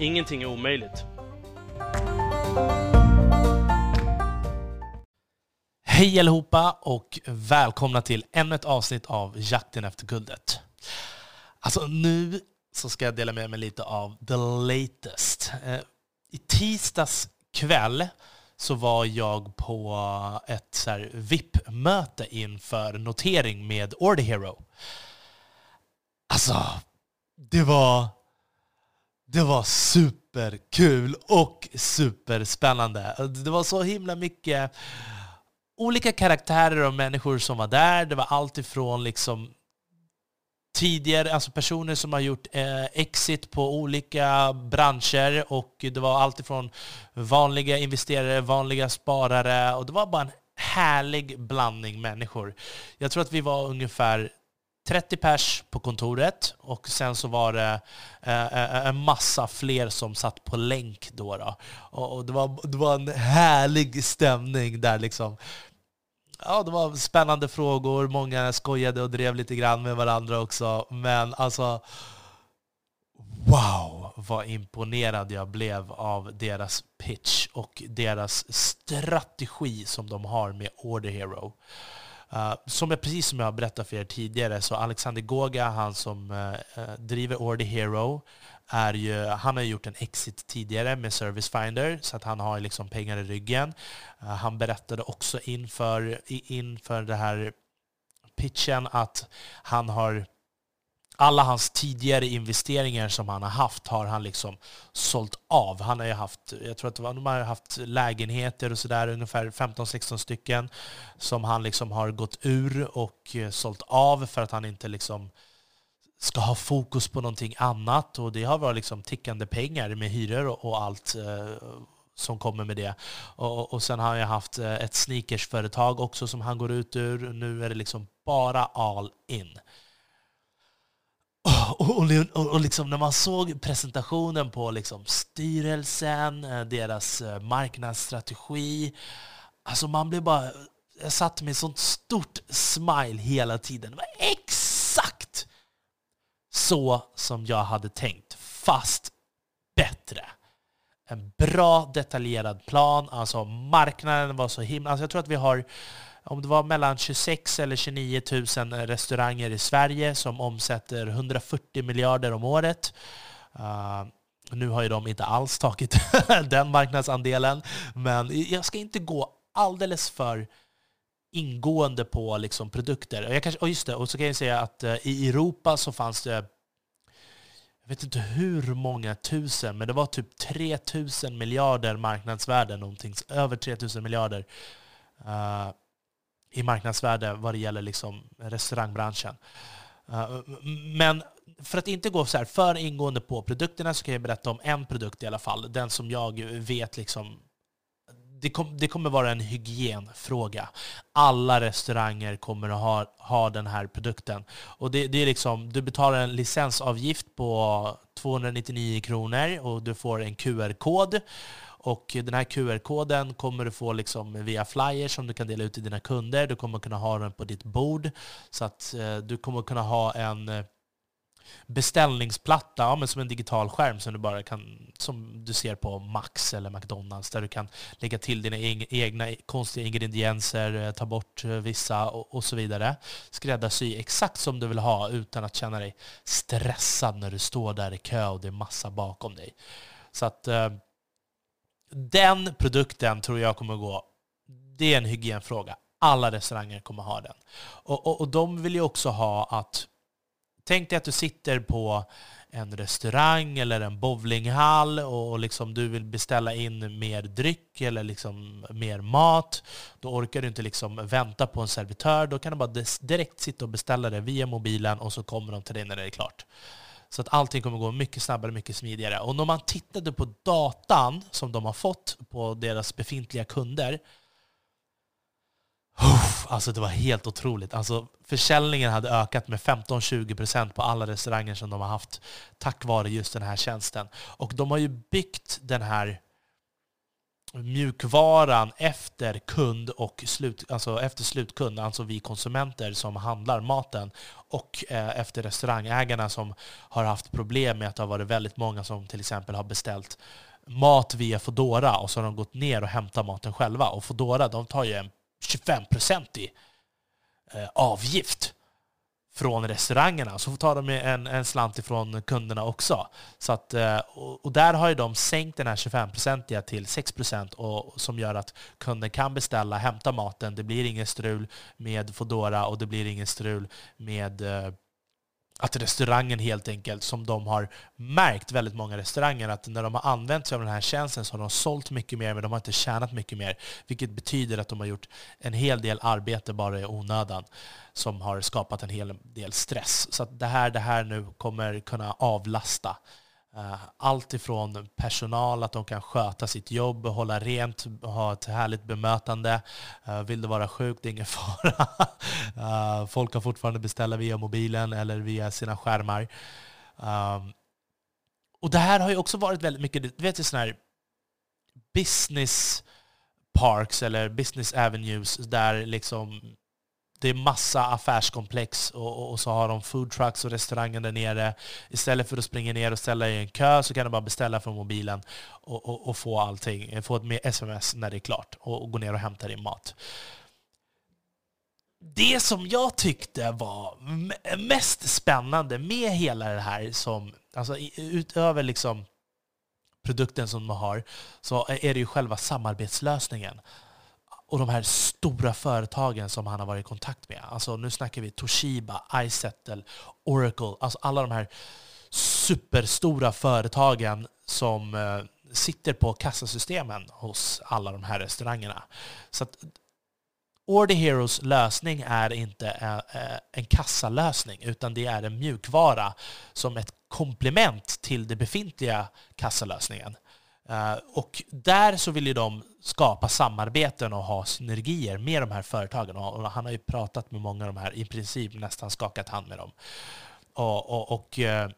Ingenting är omöjligt. Hej allihopa och välkomna till ännu ett avsnitt av Jakten efter guldet. Alltså nu så ska jag dela med mig lite av the latest. Eh, I tisdags kväll så var jag på ett så VIP-möte inför notering med Order Hero. Alltså, det var, det var superkul och superspännande. Det var så himla mycket olika karaktärer och människor som var där. Det var allt ifrån liksom tidigare, alltså personer som har gjort eh, exit på olika branscher och det var allt ifrån vanliga investerare, vanliga sparare och det var bara en härlig blandning människor. Jag tror att vi var ungefär 30 pers på kontoret och sen så var det eh, eh, eh, en massa fler som satt på länk då. då. Och, det, var, det var en härlig stämning där liksom ja, det var spännande frågor, många skojade och drev lite grann med varandra också. Men alltså, wow vad imponerad jag blev av deras pitch och deras strategi som de har med Order Hero. Uh, som jag, precis som jag har berättat för er tidigare, så Alexander Goga, han som uh, driver Order Hero, är ju, han har gjort en exit tidigare med Service Finder, så att han har liksom pengar i ryggen. Uh, han berättade också inför, inför det här pitchen att han har alla hans tidigare investeringar som han har haft har han liksom sålt av. Han har ju haft, jag tror att de har haft lägenheter och sådär, ungefär 15-16 stycken, som han liksom har gått ur och eh, sålt av för att han inte liksom ska ha fokus på någonting annat. Och det har varit liksom tickande pengar med hyror och allt eh, som kommer med det. Och, och sen har jag haft eh, ett sneakersföretag också som han går ut ur. Nu är det liksom bara all in. Och, och, och liksom när man såg presentationen på liksom styrelsen, eh, deras eh, marknadsstrategi, alltså man blev bara... Jag satt med ett sånt stort smile hela tiden. Det var exakt så som jag hade tänkt, fast bättre. En bra detaljerad plan, alltså marknaden var så himla... Alltså jag tror att vi har, om det var mellan 26 eller 29 000 restauranger i Sverige som omsätter 140 miljarder om året. Uh, nu har ju de inte alls tagit den marknadsandelen, men jag ska inte gå alldeles för ingående på liksom produkter. Och, jag kanske, och just det, och så kan jag säga att eh, i Europa så fanns det jag vet inte hur många tusen, men det var typ 3 000 miljarder marknadsvärde, någonting, över 3000 miljarder uh, i marknadsvärde vad det gäller liksom restaurangbranschen. Eh, men för att inte gå så här för ingående på produkterna så kan jag berätta om en produkt i alla fall. Den som jag vet liksom det, kom, det, kommer vara en hygienfråga. Alla restauranger kommer att ha, ha den här produkten. Och det, det, är liksom, du betalar en licensavgift på 299 kronor och du får en QR-kod. Och den här QR-koden kommer du få liksom via flyers som du kan dela ut till dina kunder. Du kommer kunna ha den på ditt bord. Så att eh, du kommer kunna ha en eh, beställningsplatta, ja, men som en digital skärm som du bara kan, som du ser på Max eller McDonalds, där du kan lägga till dina egna konstiga ingredienser, eh, ta bort vissa och, och så vidare. Skräddarsy exakt som du vill ha utan att känna dig stressad när du står där i kö och det är massa bakom dig. Så att eh, den produkten tror jag kommer gå, det är en hygienfråga. Alla restauranger kommer ha den. Och, och, och de vill ju också ha att Tänk dig att du sitter på en restaurang eller en bowlinghall och liksom du vill beställa in mer dryck eller liksom mer mat. Då orkar du inte liksom vänta på en servitör. Då kan du bara direkt sitta och beställa det via mobilen och så kommer de till dig när det är klart. Så att allting kommer gå mycket snabbare, mycket smidigare. Och när man tittade på datan som de har fått på deras befintliga kunder, Alltså det var helt otroligt. Alltså försäljningen hade ökat med 15-20% på alla restauranger som de har haft tack vare just den här tjänsten. Och de har ju byggt den här mjukvaran efter kund och slut, alltså efter slutkund, alltså vi konsumenter som handlar maten och eh, efter restaurangägarna som har haft problem med att det har varit väldigt många som till exempel har beställt mat via Fodora och så har de gått ner och hämtat maten själva. Och Fodora de tar ju en 25-procentig eh, avgift från restaurangerna. Så tar de en, en slant ifrån kunderna också. Så att, eh, och där har ju de sänkt den här 25-procentiga till 6 procent som gör att kunden kan beställa, hämta maten. Det blir ingen strul med Fodora och det blir ingen strul med eh, att restaurangen helt enkelt, som de har märkt, väldigt många restauranger, att när de har använt sig av den här tjänsten så har de sålt mycket mer, men de har inte tjänat mycket mer. Vilket betyder att de har gjort en hel del arbete bara i onödan, som har skapat en hel del stress. Så att det här, det här nu kommer kunna avlasta Eh, allt ifrån personal, att de kan sköta sitt jobb, hålla rent, ha ett härligt bemötande. Eh, vill du vara sjuk, det är ingen fara. Eh, folk kan fortfarande beställa via mobilen eller via sina skärmar. Ehm, och det här har ju också varit väldigt mycket, du vet sådana här business parks eller business avenues där liksom det är massa affärskomplex och, och, så har de food trucks och restauranger där nere. Istället för att springa ner och ställa i en kö så kan du bara beställa från mobilen och, och, och få allting, få ett sms när det är klart och, gå ner och hämta din mat. Det som jag tyckte var mest spännande med hela det här, som, alltså utöver liksom produkten som de har, så är det ju själva samarbetslösningen och de här stora företagen som han har varit i kontakt med. Alltså nu snackar vi Toshiba, iSettle, Oracle, alltså alla de här superstora företagen som eh, sitter på kassasystemen hos alla de här restaurangerna. Så att Order Heroes lösning är inte eh, eh, en kassalösning, utan det är en mjukvara som ett komplement till den befintliga kassalösningen. Eh, och där så vill ju de skapa samarbeten och ha synergier med de här företagen. Och han har ju pratat med många av de här, i princip nästan skakat hand med dem. Och, och, och eh,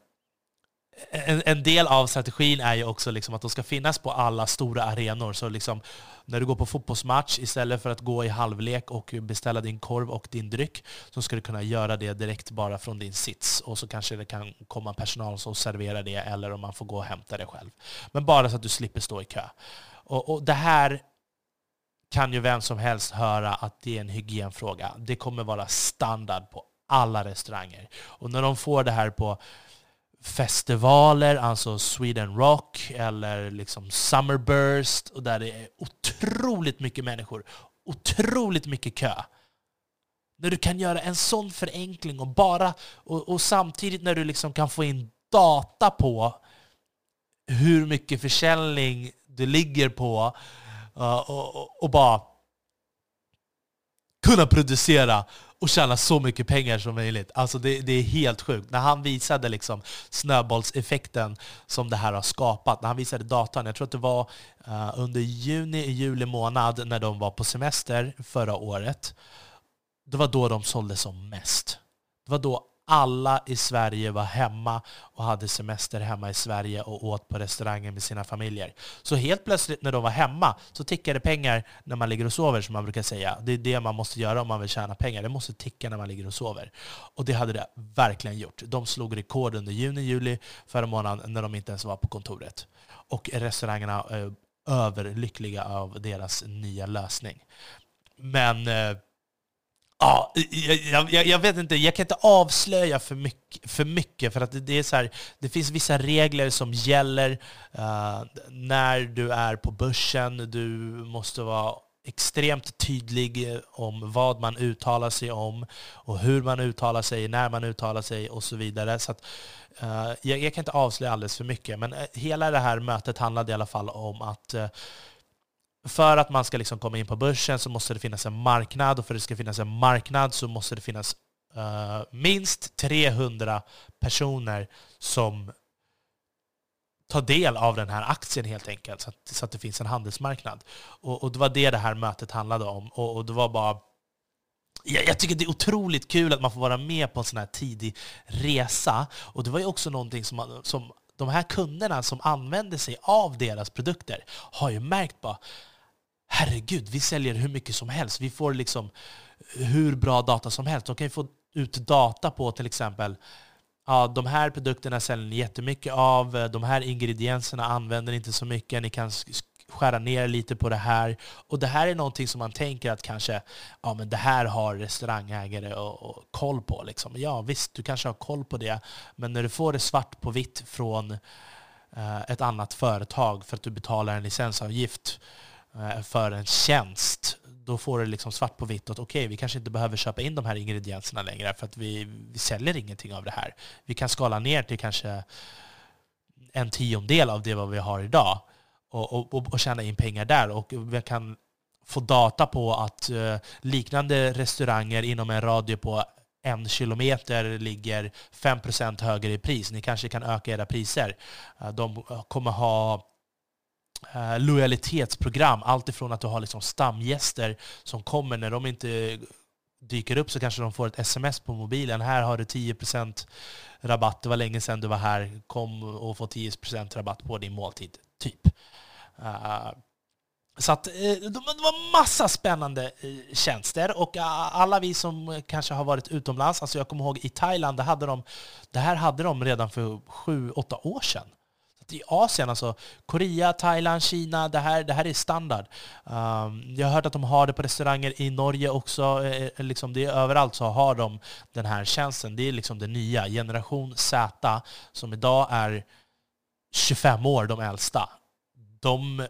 en, en, del av strategin är ju också liksom att de ska finnas på alla stora arenor. Så liksom, när du går på fotbollsmatch, istället för att gå i halvlek och beställa din korv och din dryck, så ska du kunna göra det direkt bara från din sits. Och så kanske det kan komma personal som serverar det, eller om man får gå och hämta det själv. Men bara så att du slipper stå i kö. Och, och det här kan ju vem som helst höra att det är en hygienfråga. Det kommer vara standard på alla restauranger. Och när de får det här på festivaler, alltså Sweden Rock eller liksom Summerburst, och där det är otroligt mycket människor, otroligt mycket kö. När du kan göra en sån förenkling och bara och, och samtidigt när du liksom kan få in data på hur mycket försäljning du ligger på eh, och, och, och bara kunna producera och tjäna så mycket pengar som möjligt. Alltså det, det, är helt sjukt. När han visade liksom snöbollseffekten som det här har skapat, när han visade datan, jag tror att det var uh, under juni, juli månad när de var på semester förra året, det var då de sålde som mest. Det var då alla i Sverige var hemma och hade semester hemma i Sverige och åt på restauranger med sina familjer. Så helt plötsligt när de var hemma så tickade pengar när man ligger och sover, som man brukar säga. Det är det man måste göra om man vill tjäna pengar. Det måste ticka när man ligger och sover. Och det hade det verkligen gjort. De slog rekord under juni, juli förra månaden när de inte ens var på kontoret. Och restaurangerna är överlyckliga av deras nya lösning. Men eh, Ja, jag, jag, jag, vet inte, jag kan inte avslöja för mycket, för, mycket, för att det, är så här, det finns vissa regler som gäller uh, när du är på börsen. Du måste vara extremt tydlig om vad man uttalar sig om och hur man uttalar sig, när man uttalar sig och så vidare. Så att, uh, jag, jag, kan inte avslöja alldeles för mycket, men eh, hela det här mötet handlade i alla fall om att för att man ska liksom komma in på börsen så måste det finnas en marknad och för att det ska finnas en marknad så måste det finnas uh, minst 300 personer som tar del av den här aktien helt enkelt, så att, så att det finns en handelsmarknad. Och, och, det var det det här mötet handlade om. Och, och det var bara... Jag, jag, tycker det är otroligt kul att man får vara med på en sån här tidig resa. Och det var ju också någonting som, som de här kunderna som använder sig av deras produkter har ju märkt bara herregud, vi säljer hur mycket som helst. Vi får liksom hur bra data som helst. De kan ju få ut data på till exempel ja, de här produkterna säljer ni jättemycket av, de här ingredienserna använder ni inte så mycket, ni kan skära ner lite på det här. Och det här är någonting som man tänker att kanske, ja men det här har restaurangägare och, och koll på. Liksom. Ja visst, du kanske har koll på det, men när du får det svart på vitt från eh, ett annat företag för att du betalar en licensavgift eh, Eh, för en tjänst, då får du liksom svart på vitt att okej, okay, vi kanske inte behöver köpa in de här ingredienserna längre för att vi, vi säljer ingenting av det här. Vi kan skala ner till kanske en tiondel av det vad vi har idag och, och, och tjäna in pengar där. Och vi kan få data på att eh, liknande restauranger inom en radie på en kilometer ligger 5% högre i pris. Ni kanske kan öka era priser. Eh, de kommer ha Eh, lojalitetsprogram. alltifrån att du har liksom stamgäster som kommer när de inte dyker upp så kanske de får ett sms på mobilen. Här har du 10% rabatt. Det var länge sedan du var här. Kom och få 10% rabatt på din måltid. Typ. Uh, så att, eh, det var massa spännande tjänster och alla vi som kanske har varit utomlands, alltså jag kommer ihåg i Thailand, det, hade de, det här hade de redan för sju, åtta år sedan. I Asien, alltså Korea, Thailand, Kina, det här, det här är standard. Um, jag har hört att de har det på restauranger i Norge också. Eh, eh, liksom det är överallt så har de den här tjänsten. Det är liksom det nya. Generation Z, som idag är 25 år, de äldsta de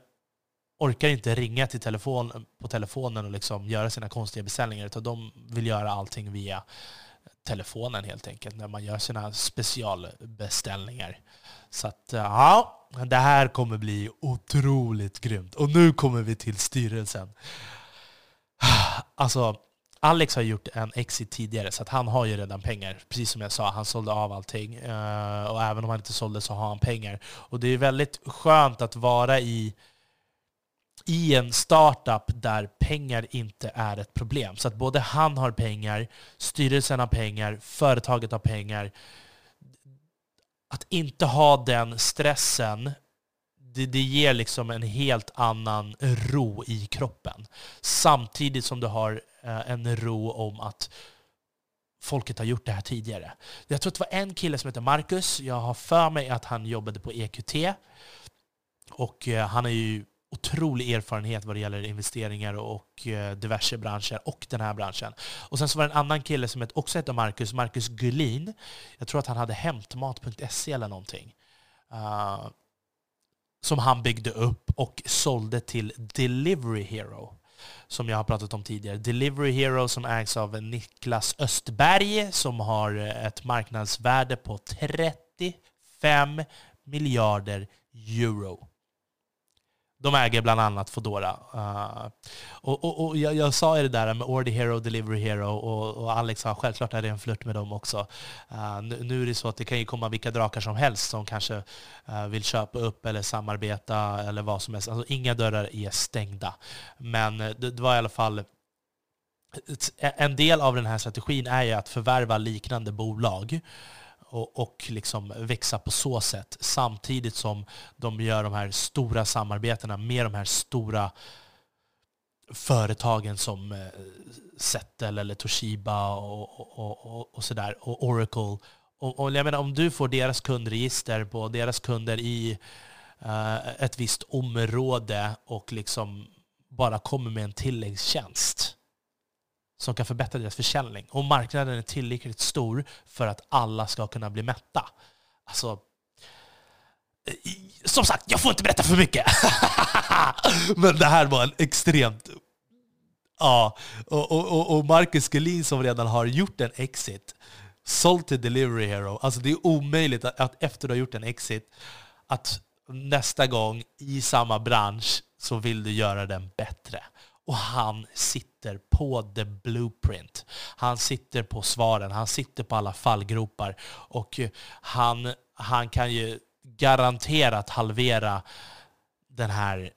orkar inte ringa till telefon, på telefonen och liksom göra sina konstiga beställningar, utan de vill göra allting via telefonen helt enkelt, när man gör sina specialbeställningar. Så att, eh, ja, det här kommer bli otroligt grymt. Och nu kommer vi till styrelsen. Alltså, Alex har gjort en exit tidigare, så att han har ju redan pengar. Precis som jag sa, han sålde av allting. Eh, och även om han inte sålde så har han pengar. Och det är väldigt skönt att vara i, i en startup där pengar inte är ett problem. Så att både han har pengar, styrelsen har pengar, företaget har pengar. Att inte ha den stressen det, det ger liksom en helt annan ro i kroppen. Samtidigt som du har eh, en ro om att folket har gjort det här tidigare. Jag tror att det var en kille som heter Marcus. Jag har för mig att han jobbade på EQT. Och eh, han är ju otrolig erfarenhet vad det gäller investeringar och eh, diverse branscher och den här branschen. Och sen så var det en annan kille som också hette Marcus, Marcus Gullin. Jag tror att han hade hämtmat.se eller någonting ah, som han byggde upp och sålde till Delivery Hero som jag har pratat om tidigare. Delivery Hero som ägs av Niklas Östberg som har eh, ett marknadsvärde på 35 miljarder euro. De äger bland annat Fodora. Uh, eh, och, och, och jag, jag, sa ju det där med Order Hero, Delivery Hero och, och Alex har självklart är det en flört med dem också. Uh, nu, nu, är det så att det kan ju komma vilka drakar som helst som kanske uh, vill köpa upp eller samarbeta eller vad som helst. Alltså, inga dörrar är stängda. Men det, det var i alla fall en del av den här strategin är ju att förvärva liknande bolag och, och liksom växa på så sätt samtidigt som de gör de här stora samarbetena med de här stora företagen som eh, Settle eller Toshiba och, och, och, och sådär, och Oracle. Och, och, jag menar, om du får deras kundregister på deras kunder i uh, ett visst område och liksom bara kommer med en tilläggstjänst som kan förbättra deras försäljning. Och marknaden är tillräckligt stor för att alla ska kunna bli mätta. Alltså, eh, som sagt, jag får inte berätta för mycket. Men det här var en extremt... Ja, och, och, och Marcus Gullin som redan har gjort en exit, sålt till Delivery Hero. Alltså det är omöjligt att, att efter du har gjort en exit, att nästa gång i samma bransch så vill du göra den bättre. Och han sitter på the blueprint. Han sitter på svaren, han sitter på alla fallgropar. Och eh, han, han kan ju garanterat halvera den här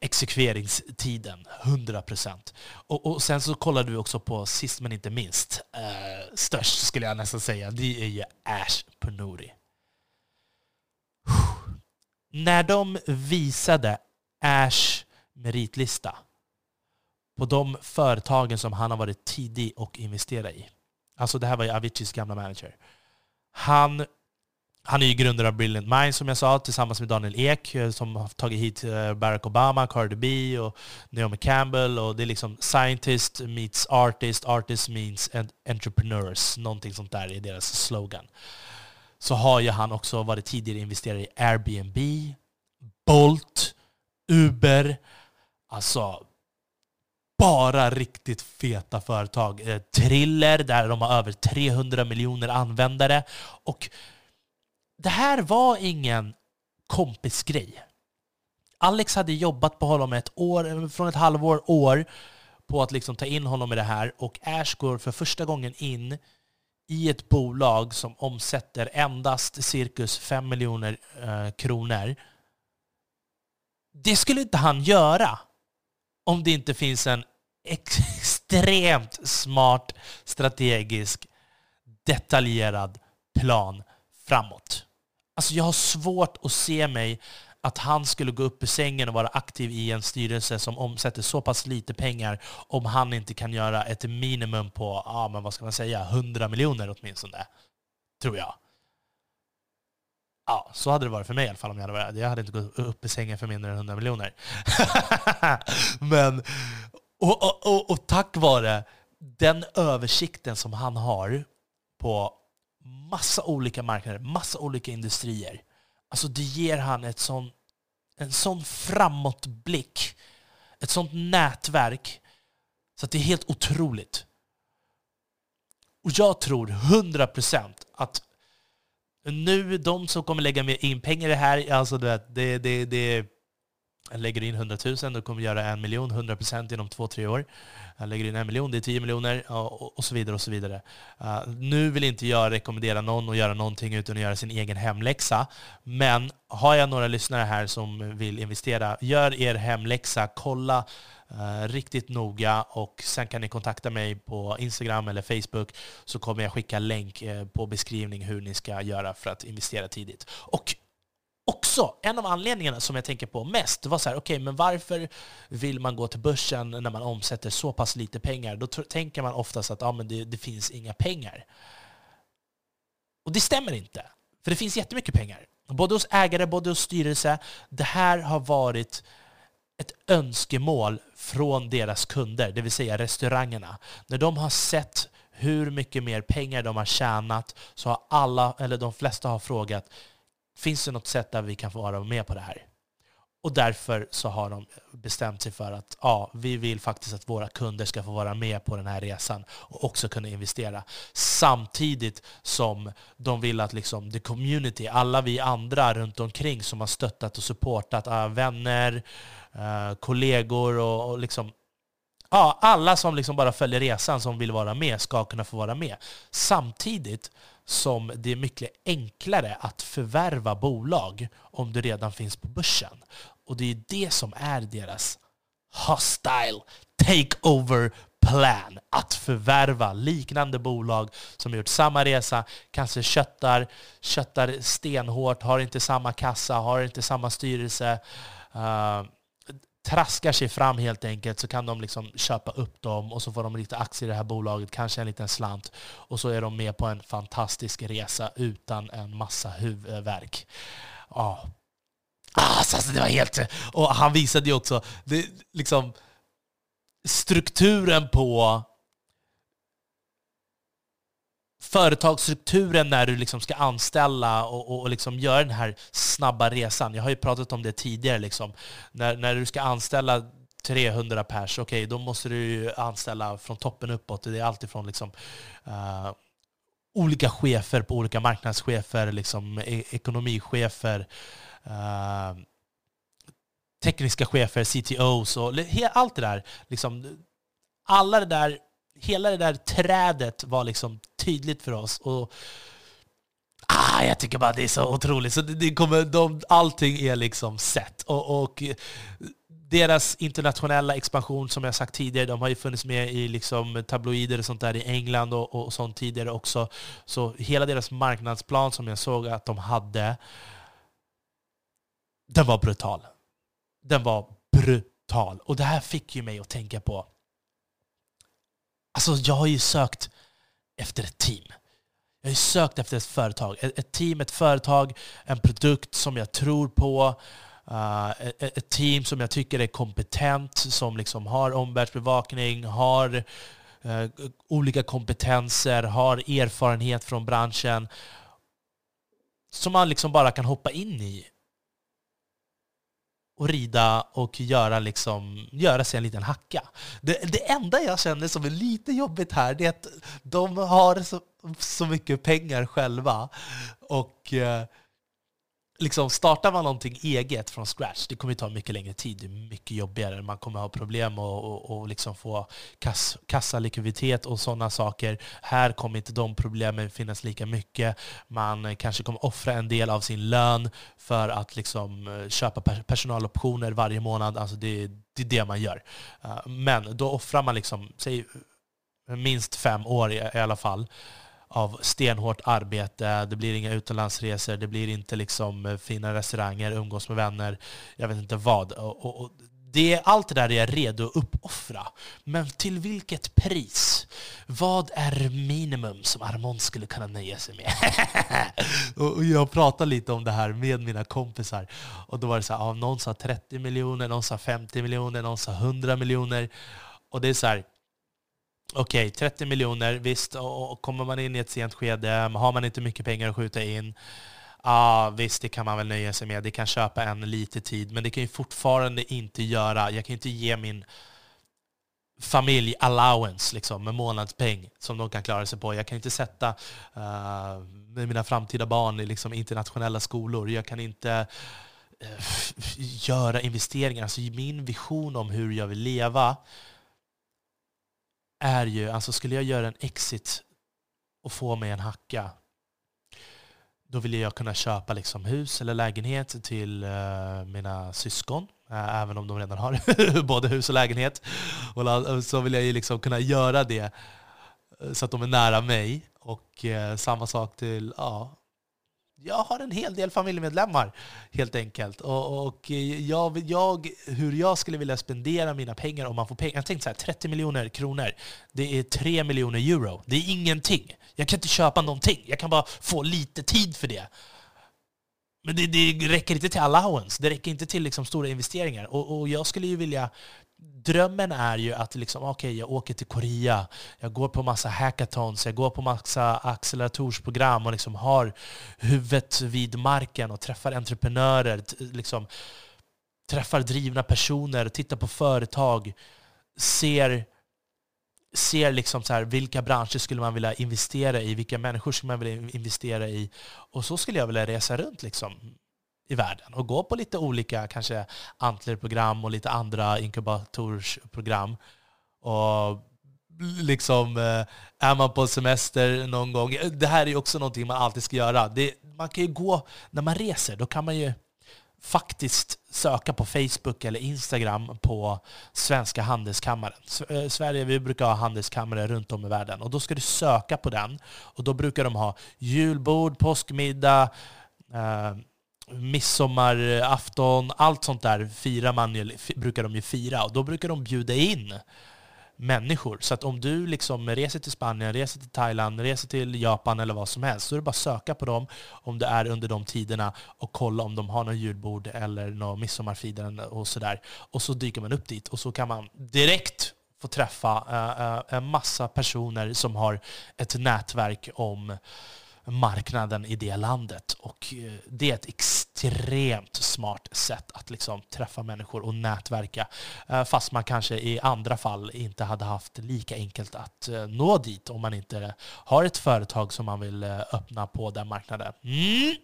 exekveringstiden, 100%. Och, och sen så kollade vi också på, sist men inte minst, eh, störst skulle jag nästan säga, det är ju Ash Panuri. När de visade Ash meritlista på de företagen som han har varit tidig och investerat i. Alltså det här var ju Aviciis gamla manager. Han han är ju grundare av Brilliant Minds som jag sa, tillsammans med Daniel Ek eh, som har tagit hit eh, Barack Obama, Cardi B och Naomi Campbell. Och det är liksom scientist meets artist, artist meets entrepreneurs. Någonting sånt där är deras slogan. Så har ju han också varit tidigare investerare i Airbnb, Bolt, Uber. Alltså, bara riktigt feta företag. Eh, Triller, där de har över 300 miljoner användare. Och det här var ingen kompisgrej. Alex hade jobbat på honom ett år, eh, från ett halvår, år på att liksom ta in honom i det här och Ash går för första gången in i ett bolag som omsätter endast cirkus 5 miljoner eh, kronor. Det skulle inte han göra om det inte finns en extremt smart, strategisk, detaljerad plan framåt. Alltså jag har svårt att se mig att han skulle gå upp ur sängen och vara aktiv i en styrelse som omsätter så pass lite pengar om han inte kan göra ett minimum på, ja men vad ska man säga, 100 miljoner åtminstone. Tror jag. Ja, så hade det varit för mig i alla fall om jag hade varit Jag hade inte gått upp i sängen för mindre än 100 miljoner. men, och, och, och, och tack vare den översikten som han har på massa olika marknader, massa olika industrier. Alltså det ger han ett sån, en sån framåtblick, ett sånt nätverk, så att det är helt otroligt. Och jag tror 100% att nu, de som kommer lägga in pengar i det här, alltså det, det, det, det Lägger du in 100 000, då kommer du göra en miljon, 100 procent inom två, tre år. Lägger du in en miljon, det är 10 miljoner och, så vidare. och så vidare. Uh, nu vill inte jag rekommendera någon att göra någonting utan att göra sin egen hemläxa. Men har jag några lyssnare här som vill investera, gör er hemläxa, kolla uh, riktigt noga och sen kan ni kontakta mig på Instagram eller Facebook så kommer jag skicka länk eh, på beskrivning hur ni ska göra för att investera tidigt. Och också, en av anledningarna som jag tänker på mest var så här, okej, okay, men varför vill man gå till börsen när man omsätter så pass lite pengar? Då tänker man oftast att ah, men det, det finns inga pengar. Och det stämmer inte, för det finns jättemycket pengar. Både hos ägare, både hos styrelse. Det här har varit ett önskemål från deras kunder, det vill säga restaurangerna. När de har sett hur mycket mer pengar de har tjänat så har alla, eller de flesta har frågat Finns det något sätt där vi kan få vara med på det här? Och därför så har de bestämt sig för att ja, vi vill faktiskt att våra kunder ska få vara med på den här resan och också kunna investera. Samtidigt som de vill att liksom the community, alla vi andra runt omkring som har stöttat och supportat, äh, vänner, äh, kollegor och, och liksom Ja, alla som liksom bara följer resan som vill vara med ska kunna få vara med. Samtidigt som det är mycket enklare att förvärva bolag om du redan finns på börsen. Och det är det som är deras hostile takeover plan. Att förvärva liknande bolag som gjort samma resa, kanske köttar, köttar stenhårt, har inte samma kassa, har inte samma styrelse. Uh, traskar sig fram helt enkelt så kan de liksom köpa upp dem och så får de lite aktier i det här bolaget, kanske en liten slant. Och så är de med på en fantastisk resa utan en massa huvudvärk. Ja. Ah, alltså, det var helt... Och han visade ju också det, liksom, strukturen på företagsstrukturen när du liksom ska anställa och, och, och liksom göra den här snabba resan. Jag har ju pratat om det tidigare. Liksom. När, när du ska anställa 300 pers, okej, okay, då måste du anställa från toppen uppåt. Det är alltifrån liksom, uh, olika chefer på olika marknadschefer, liksom, e ekonomichefer, uh, tekniska chefer, CTOs och allt det där. Liksom, alla det där, hela det där trädet var liksom tydligt för oss. Och, ah, jag tycker bara det är så otroligt. Så det, det kommer, de, allting är liksom sett. Och, och deras internationella expansion, som jag sagt tidigare, de har ju funnits med i liksom tabloider och sånt där i England och, och sånt tidigare också. Så hela deras marknadsplan som jag såg att de hade, den var brutal. Den var brutal. Och det här fick ju mig att tänka på... Alltså jag har ju sökt efter ett team. Jag har ju sökt efter ett företag. Ett team, ett företag, en produkt som jag tror på. Uh, ett team som jag tycker är kompetent, som liksom har omvärldsbevakning, har uh, olika kompetenser, har erfarenhet från branschen. Som man liksom bara kan hoppa in i och rida och göra, liksom, göra sig en liten hacka. Det, det enda jag känner som är lite jobbigt här det är att de har så, så mycket pengar själva. Och Eh, liksom startar man någonting eget från scratch, det kommer ta mycket längre tid. Det är mycket jobbigare. Man kommer ha problem att och, och liksom få kass, kassalikviditet och sådana saker. Här kommer inte de problemen finnas lika mycket. Man kanske kommer offra en del av sin lön för att liksom eh, köpa personaloptioner varje månad. Alltså det, det är det man gör. Eh, men då offrar man liksom, säg minst fem år i, i alla fall av stenhårt arbete, det blir inga utomlandsresor, det blir inte liksom eh, fina restauranger, umgås med vänner, jag vet inte vad. Och, och, och det, allt det där är jag redo att uppoffra. Men till vilket pris? Vad är minimum som Armand skulle kunna nöja sig med? och jag pratade lite om det här med mina kompisar. Och då var det så här, ja, någon sa 30 miljoner, någon sa 50 miljoner, någon sa 100 miljoner. Och det är så här, Okej, okay, 30 miljoner, visst. Och kommer man in i ett sent skede, har man inte mycket pengar att skjuta in, ja visst, det kan man väl nöja sig med. Det kan köpa en lite tid, men det kan ju fortfarande inte göra... Jag kan ju inte ge min familj allowance liksom, med månadspeng som de kan klara sig på. Jag kan inte sätta uh, mina framtida barn i liksom, internationella skolor. Jag kan inte uh, göra investeringar. Alltså, min vision om hur jag vill leva är ju, alltså skulle jag göra en exit och få mig en hacka, då vill jag kunna köpa liksom hus eller lägenhet till eh, mina syskon, eh, även om de redan har både hus och lägenhet. Och så vill jag ju liksom kunna göra det eh, så att de är nära mig. Och samma sak till ja, jag har en hel del familjemedlemmar helt enkelt. Och, och jag, jag, hur jag skulle vilja spendera mina pengar om man får pengar. Jag tänkte så här, 30 miljoner kronor, det är 3 miljoner euro. Det är ingenting. Jag kan inte köpa någonting. Jag kan bara få lite tid för det. Men det, det räcker inte till allowance. Det räcker inte till liksom stora investeringar. Och, och jag skulle ju vilja drömmen är ju att liksom, okay, jag åker till Korea, jag går på massa hackathons, jag går på massa acceleratorsprogram och liksom har huvudet vid marken och träffar entreprenörer, liksom, träffar drivna personer, tittar på företag, ser, ser liksom så här, vilka branscher skulle man vilja investera i, vilka människor skulle man vilja investera i. Och så skulle jag vilja resa runt. Liksom i världen och gå på lite olika kanske Antler-program och lite andra inkubatorsprogram. Och liksom, eh, är man på semester någon gång, det här är ju också någonting man alltid ska göra. Det, man kan ju gå, när man reser, då kan man ju faktiskt söka på Facebook eller Instagram på Svenska handelskammaren. Eh, Sverige vi brukar ha handelskammare runt om i världen. Och Då ska du söka på den. Och Då brukar de ha julbord, påskmiddag, eh, midsommarafton, allt sånt där firar man, brukar de ju fira. Och då brukar de bjuda in människor. Så att om du liksom reser till Spanien, reser till Thailand, reser till Japan eller vad som helst, så är det bara att söka på dem om det är under de tiderna och kolla om de har något julbord eller något midsommarfirande och sådär. Och så dyker man upp dit och så kan man direkt få träffa uh, uh, en massa personer som har ett nätverk om marknaden i det landet. Och eh, det är ett extremt smart sätt att liksom träffa människor och nätverka. Eh, fast man kanske i andra fall inte hade haft lika enkelt att eh, nå dit om man inte har ett företag som man vill öppna på den marknaden. Mm.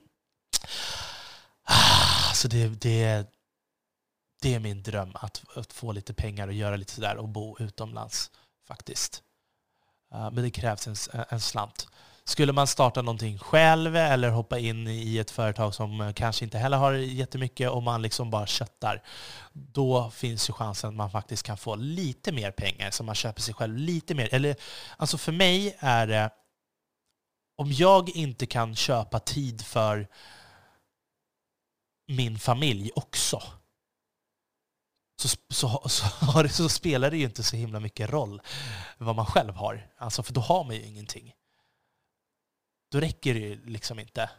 Ah, så det, det, det är min dröm, att, att få lite pengar och göra lite sådär och bo utomlands faktiskt. Men det krävs en, en slant. Skulle man starta någonting själv eller hoppa in i ett företag som eh, kanske inte heller har jättemycket och man liksom bara köttar, då finns ju chansen att man faktiskt kan få lite mer pengar så man köper sig själv lite mer. Eller, alltså för mig är det, om jag inte kan köpa tid för min familj också, så, så, så, så, spelar det ju inte så himla mycket roll vad man själv har. Alltså, för då har man ju ingenting då räcker det ju liksom inte.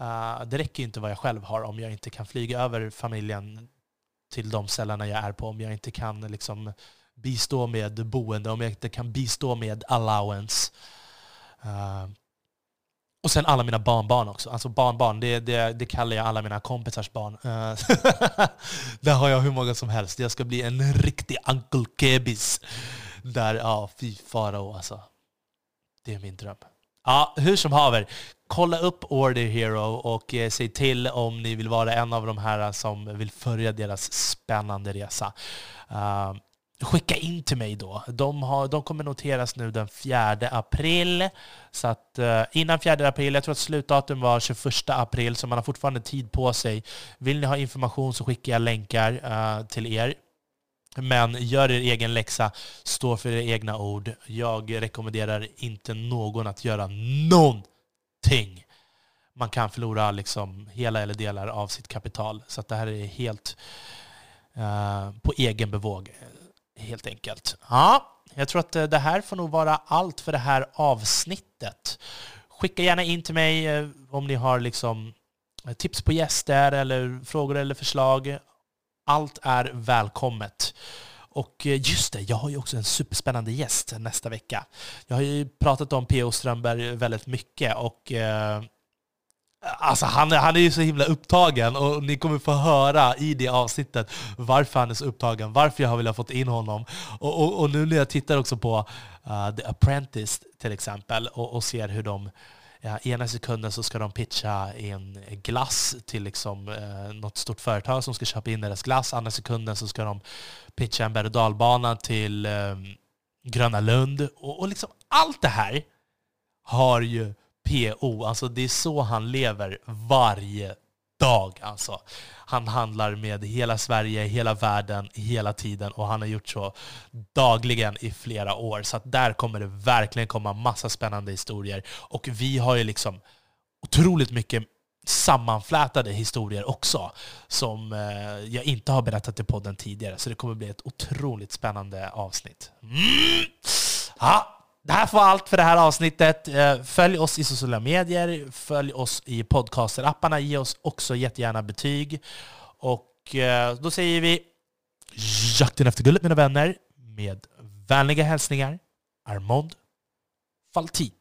Uh, det räcker ju inte vad jag själv har om jag inte kan flyga över familjen till de ställena jag är på, om jag inte kan liksom bistå med boende, om jag inte kan bistå med allowance. Uh, och sen alla mina barnbarn också. Alltså barnbarn, det, det, det kallar jag alla mina kompisars barn. Uh, där har jag hur många som helst. Jag ska bli en riktig Uncle Kebis. Där, ja, fy farao alltså. Det är min dröm. Ja, hur som haver. Kolla upp Order Hero och eh, säg till om ni vill vara en av de här eh, som vill följa deras spännande resa. Uh, skicka in till mig då. De, har, de kommer noteras nu den 4 april. Så att eh, innan 4 april, jag tror att slutdatum var 21 april, så man har fortfarande tid på sig. Vill ni ha information så skickar jag länkar eh, till er. Men gör er egen läxa, stå för era egna ord. Jag rekommenderar inte någon att göra någonting. Man kan förlora liksom hela eller delar av sitt kapital. Så det här är helt uh, på egen bevåg, helt enkelt. Ja, jag tror att eh, det här får nog vara allt för det här avsnittet. Skicka gärna in till mig eh, om ni har liksom tips på gäster eller frågor eller förslag allt är välkommet. Och eh, just det, jag har ju också en superspännande gäst nästa vecka. Jag har ju pratat om P.O. Strömberg väldigt mycket och eh, Alltså han, han är ju så himla upptagen och ni kommer få höra i det avsnittet varför han är så upptagen, varför jag har velat få in honom. Och, och, och, nu när jag tittar också på uh, The Apprentice till exempel och, och ser hur de ena sekunden så ska de pitcha en glass till liksom, eh, något stort företag som ska köpa in deras glass. Andra sekunden så ska de pitcha en berg och dalbana till eh, Gröna Lund. Och, och liksom allt det här har ju PO, alltså det är så han lever varje dag. Alltså. Han handlar med hela Sverige, hela världen, hela tiden och han har gjort så dagligen i flera år. Så där kommer det verkligen komma massa spännande historier. Och vi har ju liksom otroligt mycket sammanflätade historier också som eh, jag inte har berättat i podden tidigare. Så det kommer bli ett otroligt spännande avsnitt. Mm. Ha. Det här får allt för det här avsnittet. Eh, följ oss i sociala medier, följ oss i podcasterapparna, ge oss också jättegärna betyg. Och eh, då säger vi jakten efter guldet mina vänner med vänliga hälsningar Armond Faltin.